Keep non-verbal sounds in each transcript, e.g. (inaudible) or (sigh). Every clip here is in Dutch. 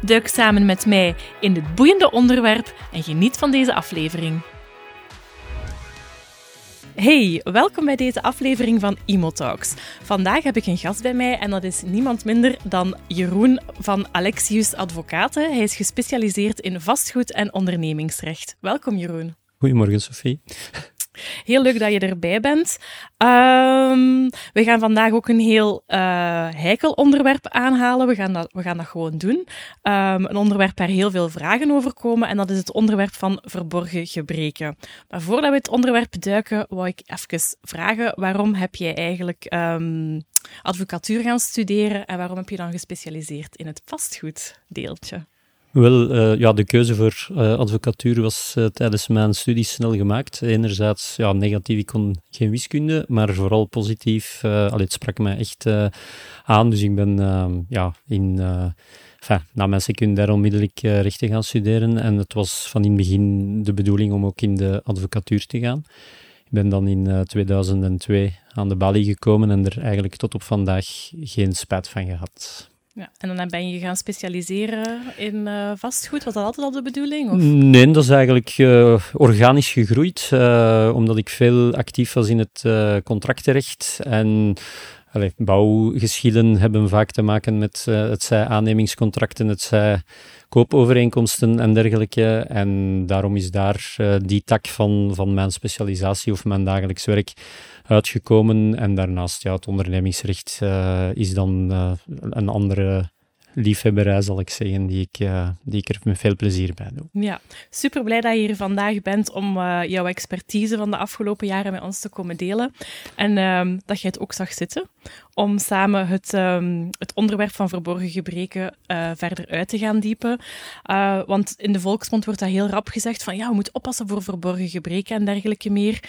Duik samen met mij in dit boeiende onderwerp en geniet van deze aflevering. Hey, welkom bij deze aflevering van Imotalks. Vandaag heb ik een gast bij mij en dat is niemand minder dan Jeroen van Alexius Advocaten. Hij is gespecialiseerd in vastgoed en ondernemingsrecht. Welkom Jeroen. Goedemorgen Sophie. Heel leuk dat je erbij bent. Um, we gaan vandaag ook een heel uh, heikel onderwerp aanhalen. We gaan dat, we gaan dat gewoon doen. Um, een onderwerp waar heel veel vragen over komen. En dat is het onderwerp van verborgen gebreken. Maar voordat we het onderwerp duiken, wou ik even vragen: waarom heb jij eigenlijk um, advocatuur gaan studeren en waarom heb je dan gespecialiseerd in het vastgoeddeeltje? Wel, uh, ja, de keuze voor uh, advocatuur was uh, tijdens mijn studie snel gemaakt. Enerzijds ja, negatief, ik kon geen wiskunde, maar vooral positief. allee, het sprak mij echt aan, dus ik ben ja, in, na mijn secundair onmiddellijk rechten gaan studeren. En het was van in het begin de bedoeling om ook in de advocatuur te gaan. Ik ben dan in 2002 aan de balie gekomen en er eigenlijk tot op vandaag geen spijt van gehad. Ja, en dan ben je gaan specialiseren in uh, vastgoed. Was dat altijd al de bedoeling? Of? Nee, dat is eigenlijk uh, organisch gegroeid, uh, omdat ik veel actief was in het contractenrecht. En allee, bouwgeschillen hebben vaak te maken met het zij aannemingscontracten, het zij koopovereenkomsten en dergelijke. En daarom is daar die tak van, van mijn specialisatie of mijn dagelijks werk uitgekomen. En daarnaast, ja, het ondernemingsrecht uh, is dan een andere liefhebberij, zal ik zeggen, die ik, uh, die ik er met veel plezier bij doe. Ja, super blij dat je hier vandaag bent om uh, jouw expertise van de afgelopen jaren met ons te komen delen. En uh, dat je het ook zag zitten om samen het, um, het onderwerp van verborgen gebreken uh, verder uit te gaan diepen. want in de volksmond wordt dat heel rap gezegd van ja, we moeten oppassen voor verborgen gebreken en dergelijke meer.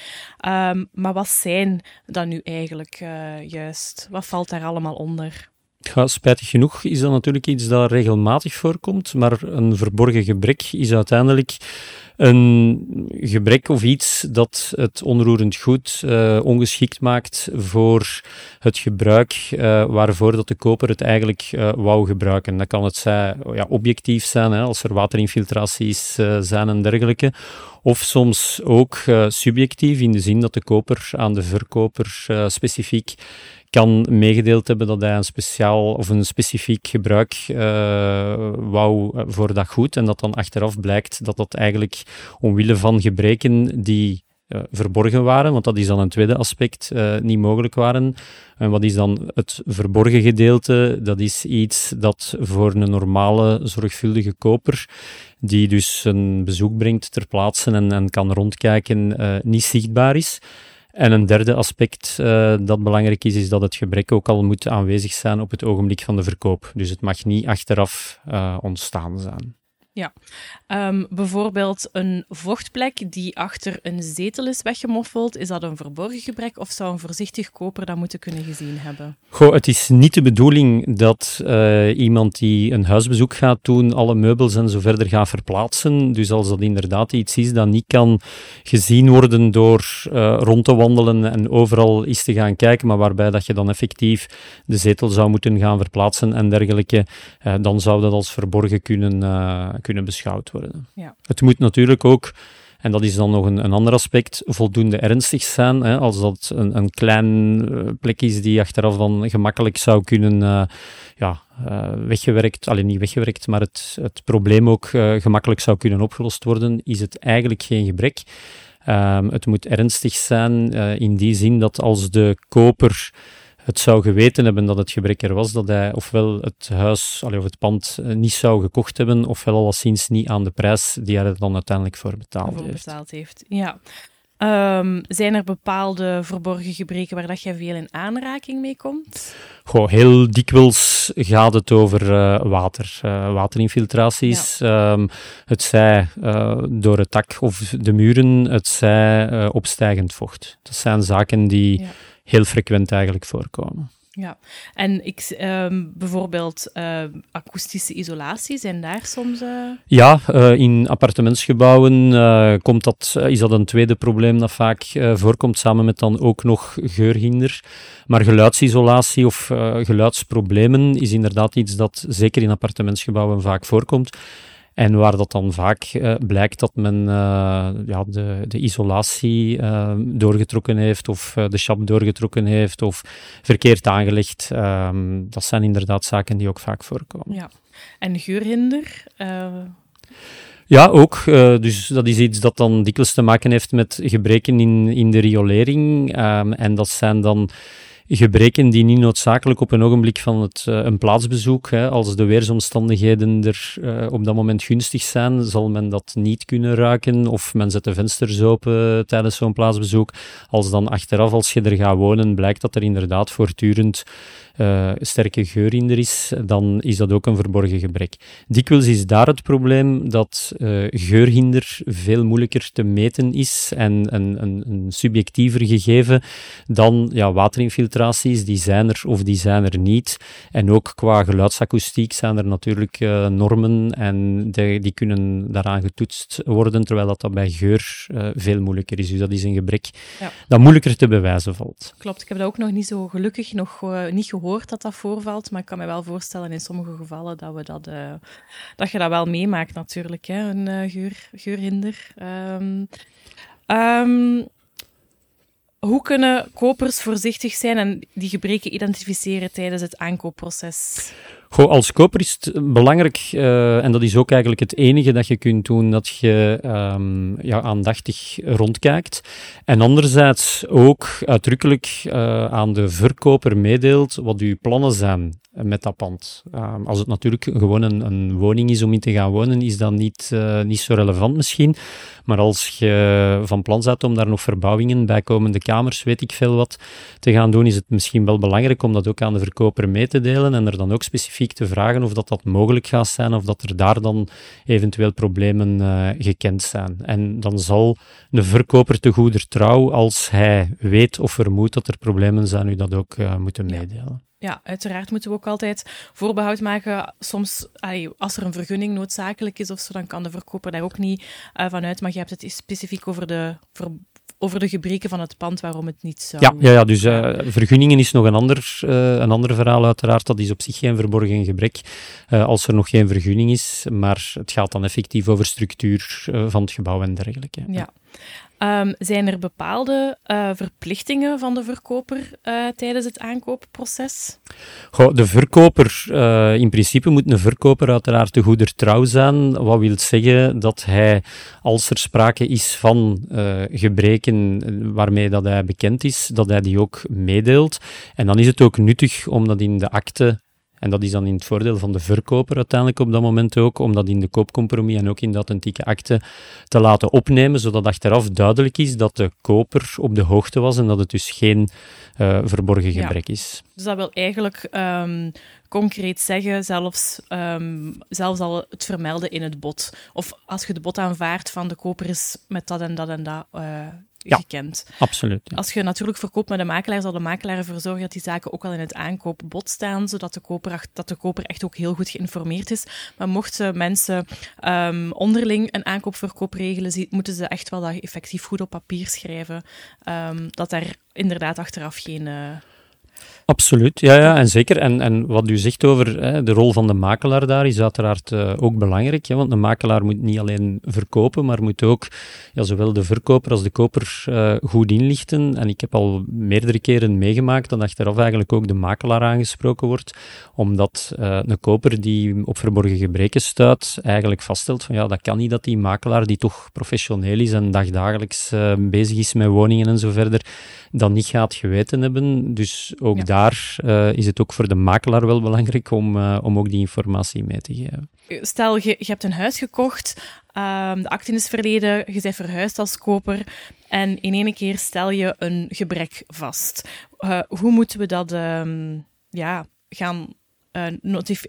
Um, maar wat zijn dan nu eigenlijk juist? Wat valt daar allemaal onder? Spijtig genoeg is dat natuurlijk iets dat regelmatig voorkomt, maar een verborgen gebrek is uiteindelijk een gebrek of iets dat het onroerend goed uh, ongeschikt maakt voor het gebruik uh, waarvoor dat de koper het eigenlijk uh, wou gebruiken. Dat kan het zijn, ja, objectief zijn, hè, als er waterinfiltraties zijn en dergelijke. Of soms ook subjectief, in de zin dat de koper aan de verkoper specifiek kan meegedeeld hebben dat hij een speciaal of een specifiek gebruik uh, wou voor dat goed. En dat dan achteraf blijkt dat dat eigenlijk omwille van gebreken die uh, verborgen waren, want dat is dan een tweede aspect, niet mogelijk waren. En wat is dan het verborgen gedeelte? Dat is iets dat voor een normale, zorgvuldige koper, die dus een bezoek brengt ter plaatse en, en kan rondkijken, niet zichtbaar is. En een derde aspect uh, dat belangrijk is, is dat het gebrek ook al moet aanwezig zijn op het ogenblik van de verkoop. Dus het mag niet achteraf uh, ontstaan zijn. Ja, um, bijvoorbeeld een vochtplek die achter een zetel is weggemoffeld, is dat een verborgen gebrek of zou een voorzichtig koper dat moeten kunnen gezien hebben? Goh, het is niet de bedoeling dat uh, iemand die een huisbezoek gaat doen, alle meubels en zo verder gaat verplaatsen. Dus als dat inderdaad iets is dat niet kan gezien worden door uh, rond te wandelen en overal eens te gaan kijken, maar waarbij dat je dan effectief de zetel zou moeten gaan verplaatsen en dergelijke, uh, dan zou dat als verborgen kunnen kunnen beschouwd worden. Ja. Het moet natuurlijk ook, en dat is dan nog een, een ander aspect, voldoende ernstig zijn. Hè, als dat een, een klein uh, plek is die achteraf dan gemakkelijk zou kunnen uh, ja, uh, weggewerkt, alleen niet weggewerkt, maar het, het probleem ook gemakkelijk zou kunnen opgelost worden, is het eigenlijk geen gebrek. Um, het moet ernstig zijn in die zin dat als de koper het zou geweten hebben dat het gebrek er was, dat hij ofwel het huis allee, of het pand eh, niet zou gekocht hebben, ofwel alleszins niet aan de prijs die hij er dan uiteindelijk voor betaald, voor heeft. betaald heeft. Ja. Ehm, zijn er bepaalde verborgen gebreken waar dat je veel in aanraking mee komt? Goh, heel dikwijls gaat het over uh, water, uh, waterinfiltraties. Ja. Um, het zij uh, door het dak of de muren, het zij opstijgend vocht. Dat zijn zaken die ja. Heel frequent eigenlijk voorkomen. Ja, en ik, um, bijvoorbeeld uh, akoestische isolatie, zijn daar soms... Uh... Ja, uh, in appartementsgebouwen komt dat, is dat een tweede probleem dat vaak voorkomt, samen met dan ook nog geurhinder. Maar geluidsisolatie of geluidsproblemen is inderdaad iets dat zeker in appartementsgebouwen vaak voorkomt. En waar dat dan vaak uh, blijkt dat men uh, ja, de, de isolatie uh, doorgetrokken heeft of de shop doorgetrokken heeft of verkeerd aangelegd. Ehm, dat zijn inderdaad zaken die ook vaak voorkomen. Ja. En geurhinder? Ja, ook. dus dat is iets dat dan dikwijls te maken heeft met gebreken in, in de riolering. Ehm, en dat zijn dan gebreken die niet noodzakelijk op een ogenblik van het, uh, een plaatsbezoek, hè, als de weersomstandigheden er uh, op dat moment gunstig zijn, zal men dat niet kunnen ruiken of men zet de vensters open tijdens zo'n plaatsbezoek. Als dan achteraf, als je er gaat wonen, blijkt dat er inderdaad voortdurend uh, sterke geur in er is, dan is dat ook een verborgen gebrek. Dikwijls is daar het probleem dat uh, geurhinder veel moeilijker te meten is en een, een, een subjectiever gegeven dan ja, waterinfiltraties, die zijn er of die zijn er niet. En ook qua geluidsakoestiek zijn er natuurlijk uh, normen en de, die kunnen daaraan getoetst worden, terwijl dat, dat bij geur veel moeilijker is. Dus dat is een gebrek ja. dat moeilijker te bewijzen valt. Klopt, ik heb dat ook nog niet zo gelukkig nog niet gehoord gehoord dat dat voorvalt, maar ik kan me wel voorstellen in sommige gevallen dat, we dat, uh, dat je dat wel meemaakt natuurlijk, hè, een uh, geur, geurhinder. Um, um, hoe kunnen kopers voorzichtig zijn en die gebreken identificeren tijdens het aankoopproces? Goh, als koper is het belangrijk, uh, en dat is ook eigenlijk het enige dat je kunt doen, dat je um, ja, aandachtig rondkijkt. En anderzijds ook uitdrukkelijk uh, aan de verkoper meedeelt wat uw plannen zijn met dat pand. Uh, als het natuurlijk gewoon een, een, woning is om in te gaan wonen, is dat niet, uh, niet zo relevant misschien. Maar als je van plan bent om daar nog verbouwingen, bijkomende kamers, weet ik veel wat, te gaan doen, is het misschien wel belangrijk om dat ook aan de verkoper mee te delen en er dan ook specifiek te vragen of dat, dat mogelijk gaat zijn of dat er daar dan eventueel problemen uh, gekend zijn. En dan zal de verkoper te goeder trouw, als hij weet of vermoedt dat er problemen zijn, u dat ook uh, moeten meedelen. Ja, uiteraard moeten we ook altijd voorbehoud maken. Soms, als er een vergunning noodzakelijk is of zo, dan kan de verkoper daar ook niet uh, van uit. Maar je hebt het specifiek over de, over de gebreken van het pand waarom het niet zou. Ja, ja, ja dus uh, vergunningen is nog een ander, uh, een ander verhaal, uiteraard. Dat is op zich geen verborgen gebrek als er nog geen vergunning is. Maar het gaat dan effectief over structuur van het gebouw en dergelijke. Ja. Um, zijn er bepaalde uh, verplichtingen van de verkoper uh, tijdens het aankoopproces? Goh, de verkoper, uh, in principe moet een verkoper uiteraard de goeder trouw zijn. Wat wil zeggen dat hij, als er sprake is van gebreken waarmee dat hij bekend is, dat hij die ook meedeelt. En dan is het ook nuttig om dat in de akte en dat is dan in het voordeel van de verkoper uiteindelijk op dat moment ook, om dat in de koopcompromis en ook in de authentieke akte te laten opnemen, zodat achteraf duidelijk is dat de koper op de hoogte was en dat het dus geen uh, verborgen gebrek ja. is. Dus dat wil eigenlijk um, concreet zeggen, zelfs, um, zelfs al het vermelden in het bod. Of als je de bod aanvaardt van de koper is met dat en dat en dat uh, ja, gekend. Absoluut. Als je natuurlijk verkoopt met een makelaar, zal de makelaar ervoor zorgen dat die zaken ook al in het aankoopbod staan, zodat de koper, dat de koper echt ook heel goed geïnformeerd is. Maar mochten mensen um, onderling een aankoopverkoop regelen, moeten ze echt wel dat effectief goed op papier schrijven, um, dat daar inderdaad achteraf geen... Uh, Absoluut, ja, ja en zeker. En, en wat u zegt over hè, de rol van de makelaar daar is uiteraard uh, ook belangrijk. Hè, want de makelaar moet niet alleen verkopen, maar moet ook ja, zowel de verkoper als de koper uh, goed inlichten. En ik heb al meerdere keren meegemaakt dat achteraf eigenlijk ook de makelaar aangesproken wordt, omdat uh, een koper die op verborgen gebreken stuit, eigenlijk vaststelt van ja, dat kan niet dat die makelaar, die toch professioneel is en dagdagelijks bezig is met woningen en zo verder, dat niet gaat geweten hebben. Dus ook Ja. Daar eh, is het ook voor de makelaar wel belangrijk om, eh, om ook die informatie mee te geven. Stel, je, je hebt een huis gekocht, ehm, de akte is verleden, je bent verhuisd als koper en in ene keer stel je een gebrek vast. Eh, hoe moeten we dat ehm, ja, gaan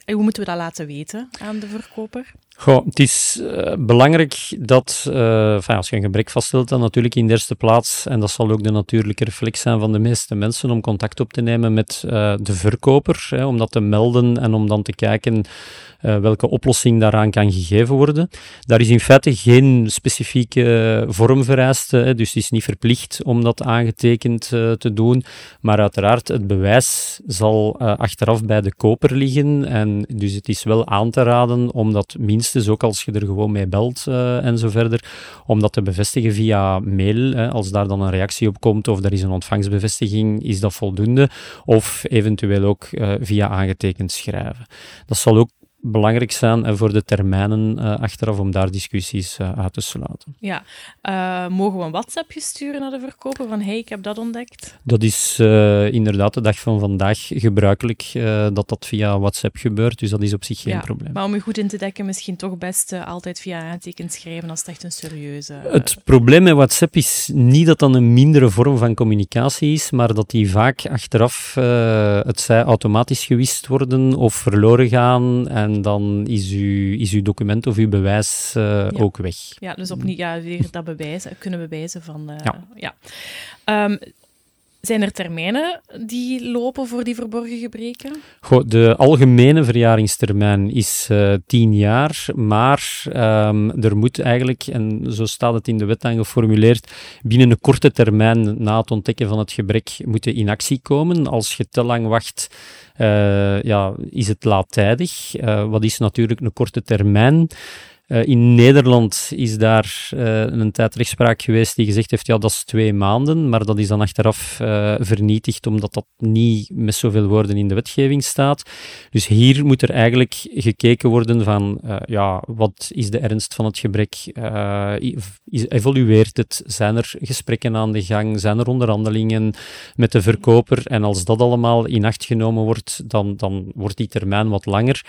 hoe moeten we dat laten weten aan de verkoper? Goh, het is eh, belangrijk dat, eh, als je een gebrek vaststelt, dan natuurlijk in de eerste plaats, en dat zal ook de natuurlijke reflex zijn van de meeste mensen, om contact op te nemen met eh, de verkoper, hè, om dat te melden en om dan te kijken welke oplossing daaraan kan gegeven worden. Daar is in feite geen specifieke vorm vereist, hè, dus het is niet verplicht om dat aangetekend te doen, maar uiteraard het bewijs zal achteraf bij de koper liggen en dus het is wel aan te raden om dat minstens, ook als je er gewoon mee belt eh, en zo verder, om dat te bevestigen via mail. Hè. Als daar dan een reactie op komt of er is een ontvangstbevestiging, is dat voldoende. Of eventueel ook eh, via aangetekend schrijven. Dat zal ook belangrijk zijn voor de termijnen eh, achteraf om daar discussies eh, uit te sluiten. Ja, eh, mogen we een WhatsAppje sturen naar de verkoper van hey, ik heb dat ontdekt? Dat is inderdaad de dag van vandaag gebruikelijk dat dat via WhatsApp gebeurt, dus dat is op zich geen Ja, probleem. Maar om je goed in te dekken, misschien toch best altijd via aantekend schrijven als het echt een serieuze... Het probleem met WhatsApp is niet dat dat een mindere vorm van communicatie is, maar dat die vaak achteraf het zij automatisch gewist worden of verloren gaan en dan is uw, is uw document of uw bewijs eh, ook weg. Ja, dus opnieuw ja, weer dat bewijzen, kunnen bewijzen van... eh, Ja. ja. Ehm, zijn er termijnen die lopen voor die verborgen gebreken? Goh, de algemene verjaringstermijn is eh, tien jaar, maar ehm, er moet eigenlijk, en zo staat het in de wet dan geformuleerd, binnen een korte termijn na het ontdekken van het gebrek moeten in actie komen. Als je te lang wacht, eh, ja, is het laattijdig. Eh, wat is natuurlijk een korte termijn? Eh, in Nederland is daar eh, een tijd rechtspraak geweest die gezegd heeft, ja, dat is twee maanden, maar dat is dan achteraf eh, vernietigd omdat dat niet met zoveel woorden in de wetgeving staat. Dus hier moet er eigenlijk gekeken worden van, ja, wat is de ernst van het gebrek? Is, evolueert het? Zijn er gesprekken aan de gang? Zijn er onderhandelingen met de verkoper? En als dat allemaal in acht genomen wordt, dan, dan wordt die termijn wat langer.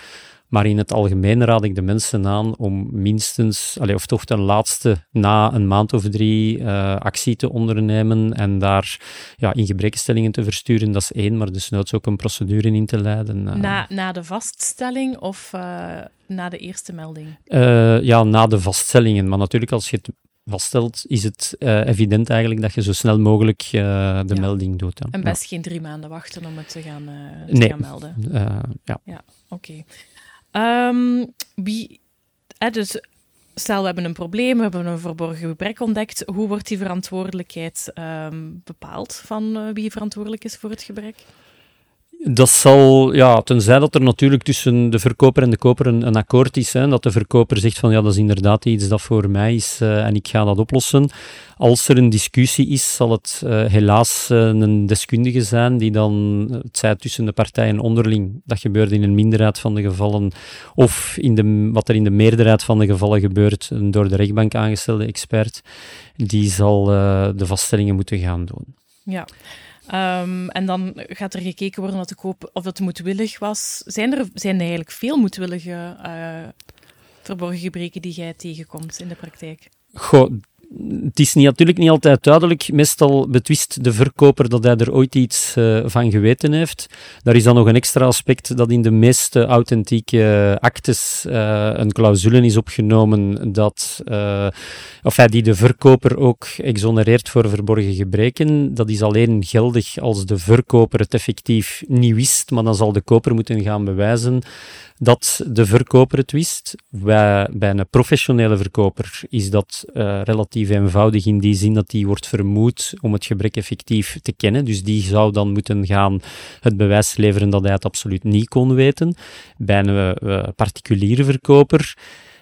Maar in het algemeen raad ik de mensen aan om minstens, allee, of toch ten laatste na een maand of drie eh, actie te ondernemen en daar ja, in gebrekenstellingen te versturen. Dat is één, maar desnoods ook een procedure in te leiden. eh. Na, na de vaststelling of eh, na de eerste melding? Ja, na de vaststellingen. Maar natuurlijk, als je het vaststelt, is het evident eigenlijk dat je zo snel mogelijk de Ja. melding doet. hè. En best geen drie maanden wachten om het te gaan, eh, te Nee. gaan melden. Ja. Ja. Oké. Ehm, wie, dus stel we hebben een probleem, we hebben een verborgen gebrek ontdekt. Hoe wordt die verantwoordelijkheid ehm, bepaald van eh, wie verantwoordelijk is voor het gebrek? Dat zal, ja, tenzij dat er natuurlijk tussen de verkoper en de koper een, een akkoord is, hè, dat de verkoper zegt van ja, dat is inderdaad iets dat voor mij is eh, en ik ga dat oplossen. Als er een discussie is, zal het eh, helaas eh, een deskundige zijn die dan, het zij tussen de partijen onderling, dat gebeurt in een minderheid van de gevallen, of in de, wat er in de meerderheid van de gevallen gebeurt, een door de rechtbank aangestelde expert, die zal de vaststellingen moeten gaan doen. Ja. Ehm, en dan gaat er gekeken worden of, dat moedwillig was. Zijn er, zijn eigenlijk veel moedwillige eh, verborgen gebreken die jij tegenkomt in de praktijk? Goh, het is natuurlijk niet altijd duidelijk. Meestal betwist de verkoper dat hij er ooit iets eh, van geweten heeft. Daar is dan nog een extra aspect dat in de meeste authentieke actes eh, een clausule is opgenomen dat, eh, of die de verkoper ook exonereert voor verborgen gebreken. Dat is alleen geldig als de verkoper het effectief niet wist, maar dan zal de koper moeten gaan bewijzen dat de verkoper het wist. Bij, een professionele verkoper is dat eh, relatief eenvoudig in die zin dat die wordt vermoed om het gebrek effectief te kennen. Dus die zou dan moeten gaan het bewijs leveren dat hij het absoluut niet kon weten. Bij een eh, particuliere verkoper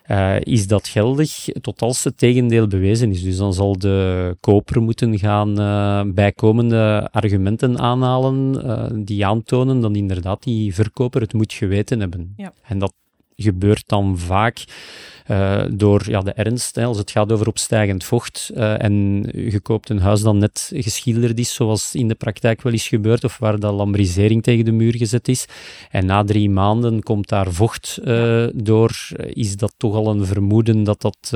eh, is dat geldig tot als het tegendeel bewezen is. Dus dan zal de koper moeten gaan eh, bijkomende argumenten aanhalen eh, die aantonen dat inderdaad die verkoper het moet geweten hebben. Ja. En dat gebeurt dan vaak door ja, de ernst, hè, als het gaat over opstijgend vocht en je koopt een huis dat net geschilderd is, zoals in de praktijk wel is gebeurd, of waar dat lambrisering tegen de muur gezet is, en na drie maanden komt daar vocht door, is dat toch al een vermoeden dat dat,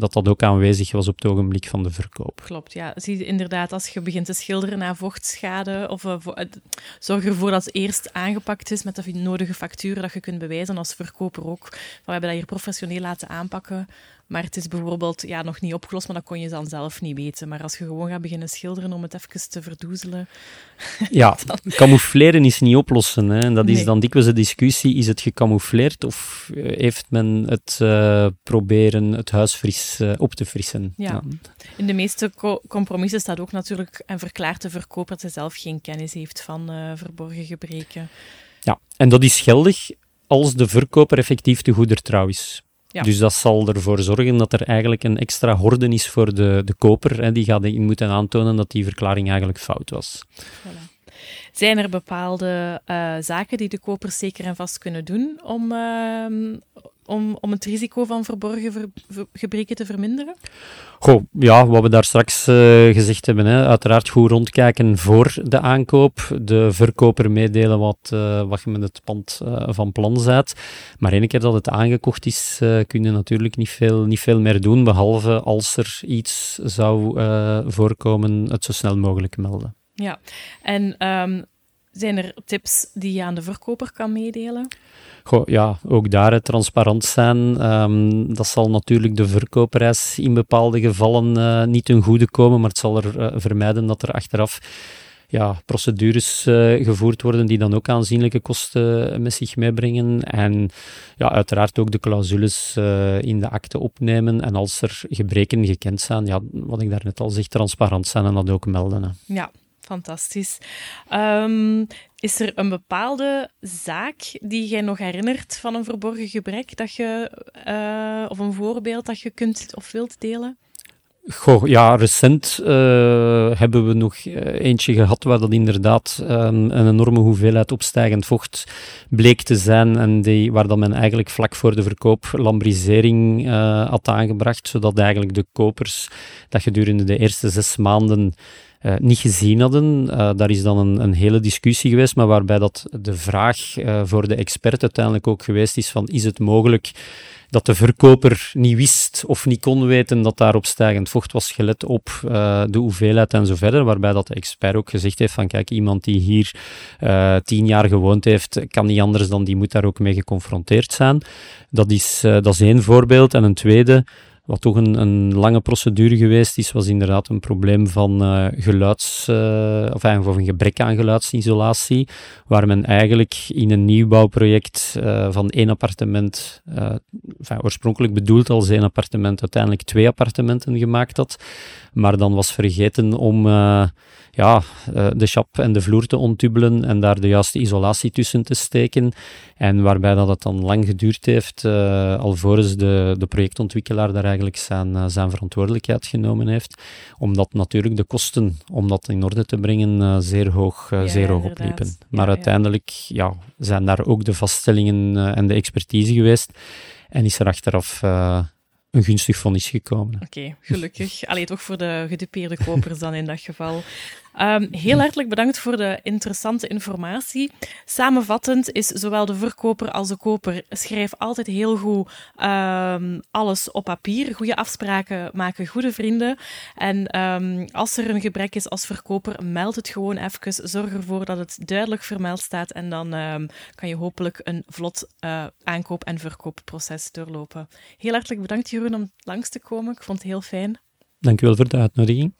dat dat ook aanwezig was op het ogenblik van de verkoop. Klopt, ja. Zie inderdaad, als je begint te schilderen na vochtschade, of zorg ervoor dat het eerst aangepakt is met de nodige facturen dat je kunt bewijzen als verkoper ook. we hebben dat hier professioneel laten aanpakken. Maar het is bijvoorbeeld ja, nog niet opgelost, maar dat kon je dan zelf niet weten. Maar als je gewoon gaat beginnen schilderen om het even te verdoezelen... (laughs) Ja, camoufleren is niet oplossen. Hè. En dat is dan dikwijls de discussie, is het gecamoufleerd of eh, heeft men het uh, proberen het huis fris uh, op te frissen? Ja. In de meeste co compromissen staat ook natuurlijk en verklaart de verkoper dat hij zelf geen kennis heeft van uh, verborgen gebreken. Ja, en dat is geldig als de verkoper effectief de goeder trouw Dus dat zal ervoor zorgen dat er eigenlijk een extra horde is voor de, de koper. Hè. Die gaat in moeten aantonen dat die verklaring eigenlijk fout was. Voilà. Zijn er bepaalde uh, zaken die de kopers zeker en vast kunnen doen om, uh, om, om het risico van verborgen ver, ver, gebreken te verminderen? Goh, ja, wat we daar straks uh, gezegd hebben, hè. uiteraard goed rondkijken voor de aankoop, de verkoper meedelen wat, uh, wat je met het pand van plan zet. Maar één keer dat het aangekocht is, kun je natuurlijk niet veel, niet veel meer doen, behalve als er iets zou voorkomen, het zo snel mogelijk melden. Ja, en um, zijn er tips die je aan de verkoper kan meedelen? Goh, ja, ook daar transparant zijn. Um, dat zal natuurlijk de verkoopprijs in bepaalde gevallen uh, niet ten goede komen, maar het zal er uh, vermijden dat er achteraf ja, procedures uh, gevoerd worden die dan ook aanzienlijke kosten met zich meebrengen. En ja, uiteraard ook de clausules uh, in de akte opnemen. En als er gebreken gekend zijn, ja, wat ik daarnet al zeg, transparant zijn en dat ook melden. Hè. Ja, fantastisch. Um, is er een bepaalde zaak die jij nog herinnert van een verborgen gebrek dat je, uh, of een voorbeeld dat je kunt of wilt delen? Goh, ja, recent uh, hebben we nog eh, eentje gehad waar dat inderdaad um, een enorme hoeveelheid opstijgend vocht bleek te zijn en die, waar dat men eigenlijk vlak voor de verkoop lambrisering had aangebracht, zodat eigenlijk de kopers dat gedurende de eerste zes maanden uh, niet gezien hadden. Uh, daar is dan een, een, hele discussie geweest, maar waarbij dat de vraag uh, voor de expert uiteindelijk ook geweest is van is het mogelijk dat de verkoper niet wist of niet kon weten dat daar op stijgend vocht was gelet op de hoeveelheid en zo verder, waarbij dat de expert ook gezegd heeft van kijk, iemand die hier tien jaar gewoond heeft, kan niet anders dan die moet daar ook mee geconfronteerd zijn. Dat is, dat is één voorbeeld. En een tweede, wat toch een, een, lange procedure geweest is, was inderdaad een probleem van uh, geluids, uh, of een gebrek aan geluidsisolatie, waar men eigenlijk in een nieuwbouwproject uh, van één appartement, enfin, oorspronkelijk bedoeld als één appartement, uiteindelijk twee appartementen gemaakt had, maar dan was vergeten om ja, de chap en de vloer te ontdubbelen en daar de juiste isolatie tussen te steken. En waarbij dat het dan lang geduurd heeft, alvorens de, de projectontwikkelaar daar eigenlijk zijn, uh, zijn verantwoordelijkheid genomen heeft. Omdat natuurlijk de kosten om dat in orde te brengen uh, zeer hoog, ja, zeer hoog opliepen. Maar ja, uiteindelijk ja, zijn daar ook de vaststellingen en de expertise geweest. En is er achteraf een gunstig vonnis gekomen. Oké, gelukkig. (laughs) Allee, toch voor de gedupeerde kopers dan in dat geval. Um, heel hartelijk bedankt voor de interessante informatie. Samenvattend is zowel de verkoper als de koper schrijf altijd heel goed um, alles op papier. Goede afspraken maken goede vrienden. En um, als er een gebrek is als verkoper, meld het gewoon even. Zorg ervoor dat het duidelijk vermeld staat en dan kan je hopelijk een vlot uh, aankoop- en verkoopproces doorlopen. Heel hartelijk bedankt Om langs te komen. Ik vond het heel fijn. Dank u wel voor de uitnodiging.